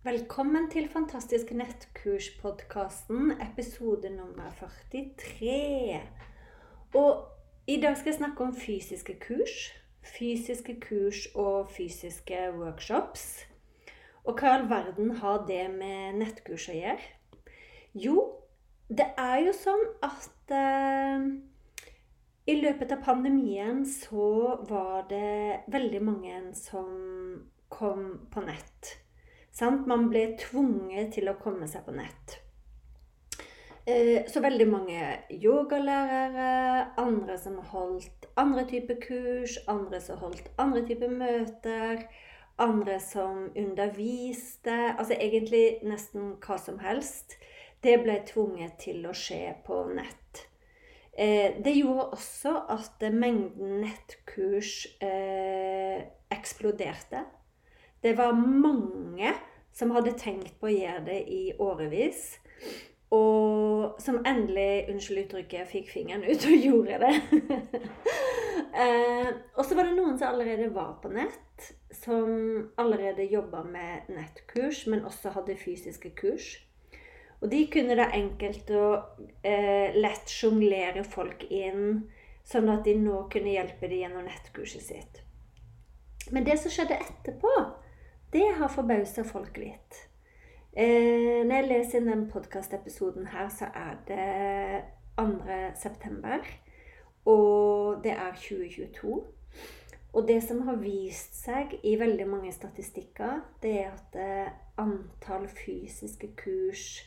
Velkommen til Fantastiske nettkurs-podkasten, episode nummer 43. Og i dag skal jeg snakke om fysiske kurs. Fysiske kurs og fysiske workshops. Og hva i all verden har det med nettkurs å gjøre? Jo, det er jo sånn at eh, i løpet av pandemien så var det veldig mange som kom på nett. Sant? Man ble tvunget til å komme seg på nett. Eh, så veldig mange yogalærere, andre som holdt andre typer kurs, andre som holdt andre typer møter, andre som underviste Altså egentlig nesten hva som helst. Det ble tvunget til å skje på nett. Eh, det gjorde også at mengden nettkurs eh, eksploderte. Det var mange som hadde tenkt på å gjøre det i årevis. Og som endelig, unnskyld uttrykket, fikk fingeren ut og gjorde det. eh, og så var det noen som allerede var på nett, som allerede jobba med nettkurs, men også hadde fysiske kurs. Og de kunne da enkelt og eh, lett sjonglere folk inn, sånn at de nå kunne hjelpe dem gjennom nettkurset sitt. Men det som skjedde etterpå, det har forbausa folk litt. Eh, når jeg leser inn denne podkastepisoden her, så er det 2. september. Og det er 2022. Og det som har vist seg i veldig mange statistikker, det er at eh, antall fysiske kurs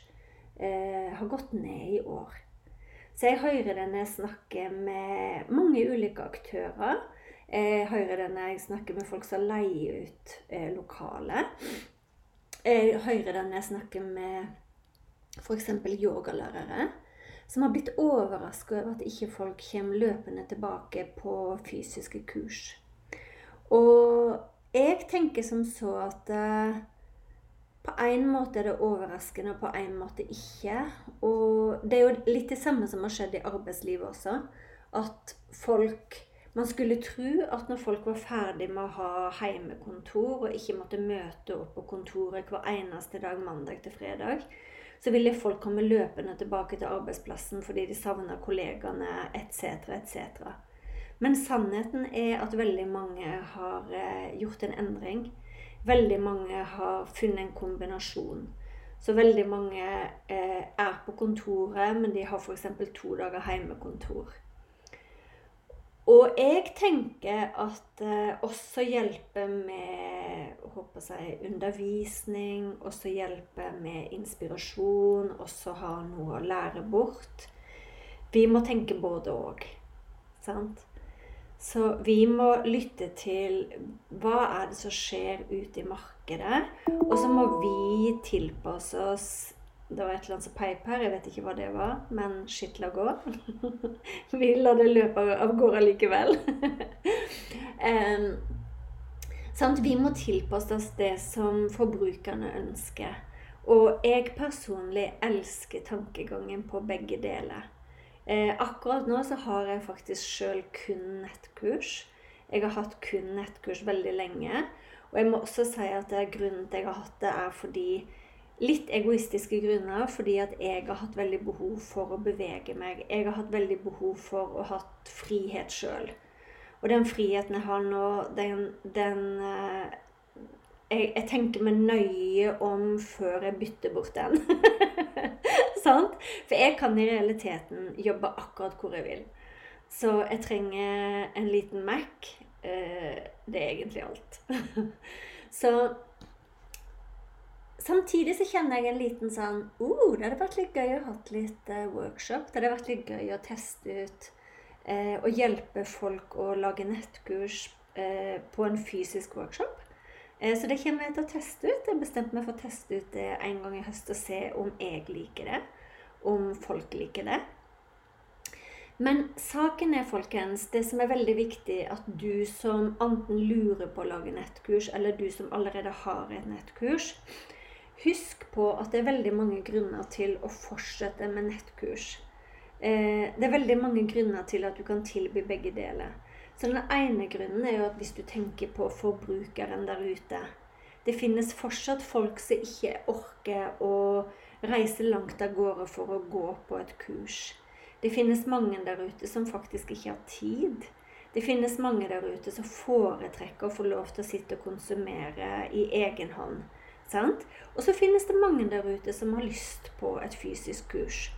eh, har gått ned i år. Så jeg hører det når med mange ulike aktører jeg hører det når jeg snakker med folk som leier ut eh, lokaler. Jeg hører det når jeg snakker med f.eks. yogalærere som har blitt overraska over at ikke folk kommer løpende tilbake på fysiske kurs. Og jeg tenker som så at eh, på en måte er det overraskende, og på en måte ikke. Og det er jo litt det samme som har skjedd i arbeidslivet også. At folk man skulle tro at når folk var ferdig med å ha heimekontor og ikke måtte møte opp på kontoret hver eneste dag mandag til fredag, så ville folk komme løpende tilbake til arbeidsplassen fordi de savna kollegaene etc., etc. Men sannheten er at veldig mange har eh, gjort en endring. Veldig mange har funnet en kombinasjon. Så veldig mange eh, er på kontoret, men de har f.eks. to dager heimekontor. Og jeg tenker at eh, også hjelpe med håper jeg, undervisning, også hjelpe med inspirasjon, også ha noe å lære bort. Vi må tenke både òg. Sant? Så vi må lytte til hva er det som skjer ute i markedet. Og så må vi tilpasse oss det var et eller annet som peip her. Jeg vet ikke hva det var, men skitt la gå. Vi lar det løpe av gårde likevel. um, sant? Vi må tilpasse oss det som forbrukerne ønsker. Og jeg personlig elsker tankegangen på begge deler. Eh, akkurat nå så har jeg faktisk sjøl kun nettkurs. Jeg har hatt kun nettkurs veldig lenge. Og jeg må også si at grunnen til jeg har hatt det, er fordi litt egoistiske grunner, fordi at jeg har hatt veldig behov for å bevege meg. Jeg har hatt veldig behov for å ha frihet sjøl. Og den friheten jeg har nå, den, den eh, jeg, jeg, tenker meg nøye om før jeg bytter bort den. Sant? For jeg kan i realiteten jobbe akkurat hvor jeg vil. Så jeg trenger en liten Mac. Eh, det er egentlig alt. så Samtidig så kjenner jeg en liten sånn oh, Det hadde vært litt gøy å ha litt uh, workshop. Det hadde vært litt gøy å teste ut uh, hjelpe folk å lage nettkurs uh, på en fysisk workshop. så det kommer jeg til å teste ut. Jeg bestemte meg for å teste ut det en gang i høst og se om jeg liker det. Om folk liker det. Men saken er, folkens, det som er veldig viktig, at du som enten lurer på å lage nettkurs, eller du som allerede har et nettkurs, Husk på at det er veldig mange grunner til å fortsette med nettkurs. Eh, det er veldig mange grunner til at du kan tilby begge deler. Så Den ene grunnen er jo at hvis du tenker på forbrukeren der ute Det finnes fortsatt folk som ikke orker å reise langt av gårde for å gå på et kurs. Det finnes mange der ute som faktisk ikke har tid. Det finnes mange der ute som foretrekker å få lov til å sitte og konsumere i egen hånd. Sant? Og så finnes det mange der ute som har lyst på et fysisk kurs.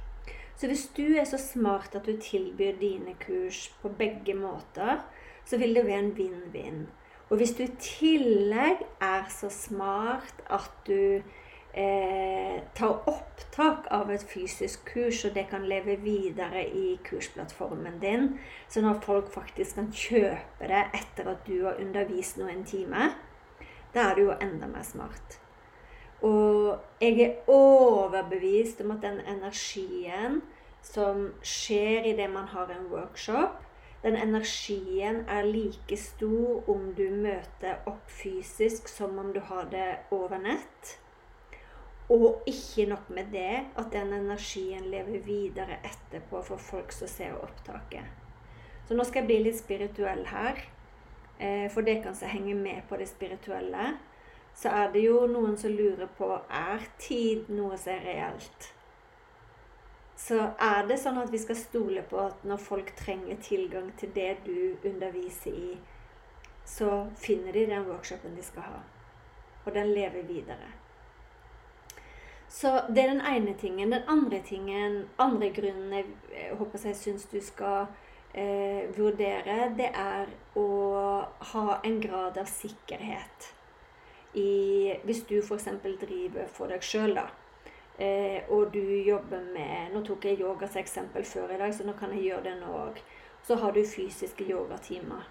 Så hvis du er så smart at du tilbyr dine kurs på begge måter, så vil det være en vinn-vinn. Og hvis du i tillegg er så smart at du eh, tar opptak av et fysisk kurs, og det kan leve videre i kursplattformen din, sånn at folk faktisk kan kjøpe det etter at du har undervist noen timer, da er du jo enda mer smart. Jeg er overbevist om at den energien som skjer idet man har en workshop, den energien er like stor om du møter opp fysisk som om du har det over nett. Og ikke nok med det, at den energien lever videre etterpå for folk som ser opptaket. Så nå skal jeg bli litt spirituell her, eh, for det kan så henge med på det spirituelle så er det jo noen som lurer på er tid noe som er reelt. Så er det sånn at vi skal stole på at når folk trenger tilgang til det du underviser i, så finner de den workshopen de skal ha. Og den lever videre. Så det er den ene tingen. Den andre tingen, andre grunnen jeg, håper jeg syns du skal eh, vurdere, det er å ha en grad av sikkerhet i Hvis du f.eks. driver for deg sjøl, da. Eh, og du jobber med Nå tok jeg yoga som eksempel før i dag, så nå kan jeg gjøre det nå òg. Så har du fysiske yogatimer.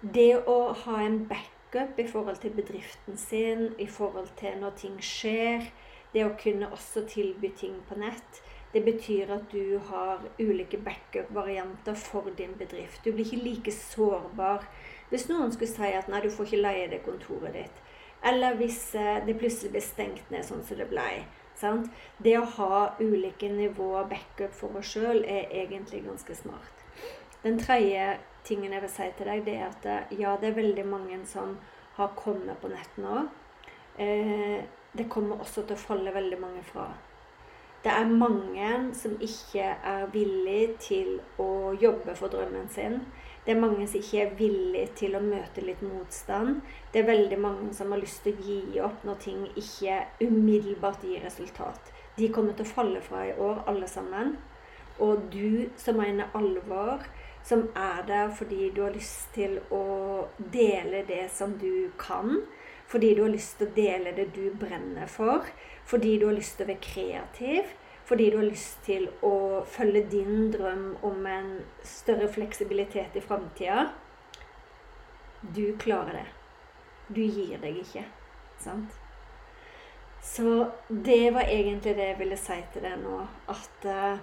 Det å ha en backup i forhold til bedriften sin, i forhold til når ting skjer, det å kunne også tilby ting på nett, det betyr at du har ulike backup-varianter for din bedrift. Du blir ikke like sårbar hvis noen skulle si at nei, du får ikke leie det kontoret ditt. Eller hvis eh, det plutselig blir stengt ned sånn som det ble. Sant? Det å ha ulike nivåer backup for oss sjøl er egentlig ganske smart. Den tredje tingen jeg vil si til deg, det er at eh, ja, det er veldig mange som har kommet på nett nå. Eh, det kommer også til å falle veldig mange fra. Det er mange som ikke er villig til å jobbe for drømmen sin. Det er mange som ikke er villige til å møte litt motstand. Det er veldig mange som har lyst til å gi opp når ting ikke umiddelbart gir resultat. De kommer til å falle fra i år, alle sammen. Og du som mener alvor, som er der fordi du har lyst til å dele det som du kan, fordi du har lyst til å dele det du brenner for, fordi du har lyst til å være kreativ, fordi du har lyst til å følge din drøm om en større fleksibilitet i framtida. Du klarer det. Du gir deg ikke. Sant? Så det var egentlig det jeg ville si til deg nå. At uh,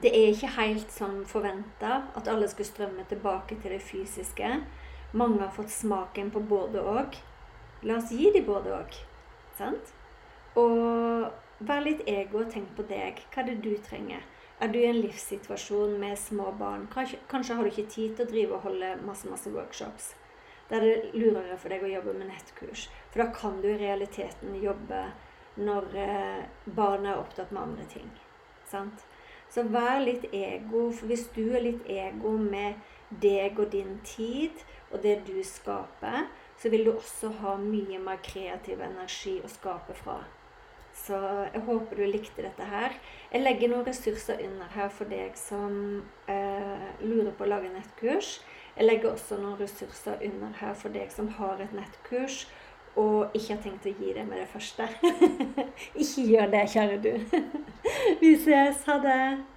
det er ikke helt som forventa at alle skulle strømme tilbake til det fysiske. Mange har fått smaken på både og. La oss gi dem både og. Sant? Og Vær litt ego og tenk på deg. Hva er det du trenger? Er du i en livssituasjon med små barn? Kanskje, har du ikke tid til å drive og holde masse, masse workshops. Da er det lurere for deg å jobbe med nettkurs. For da kan du i realiteten jobbe når eh, barna er opptatt med andre ting. Sant? Så vær litt ego. For hvis du er litt ego med deg og din tid og det du skaper, så vil du også ha mye mer kreativ energi å skape fra. Så jeg håper du likte dette her. Jeg legger noen ressurser under her for deg som eh, lurer på å lage nettkurs. Jeg legger også noen ressurser under her for deg som har et nettkurs og ikke har tenkt å gi det med det første. ikke gjør det, kjære du. Vi ses. Ha det.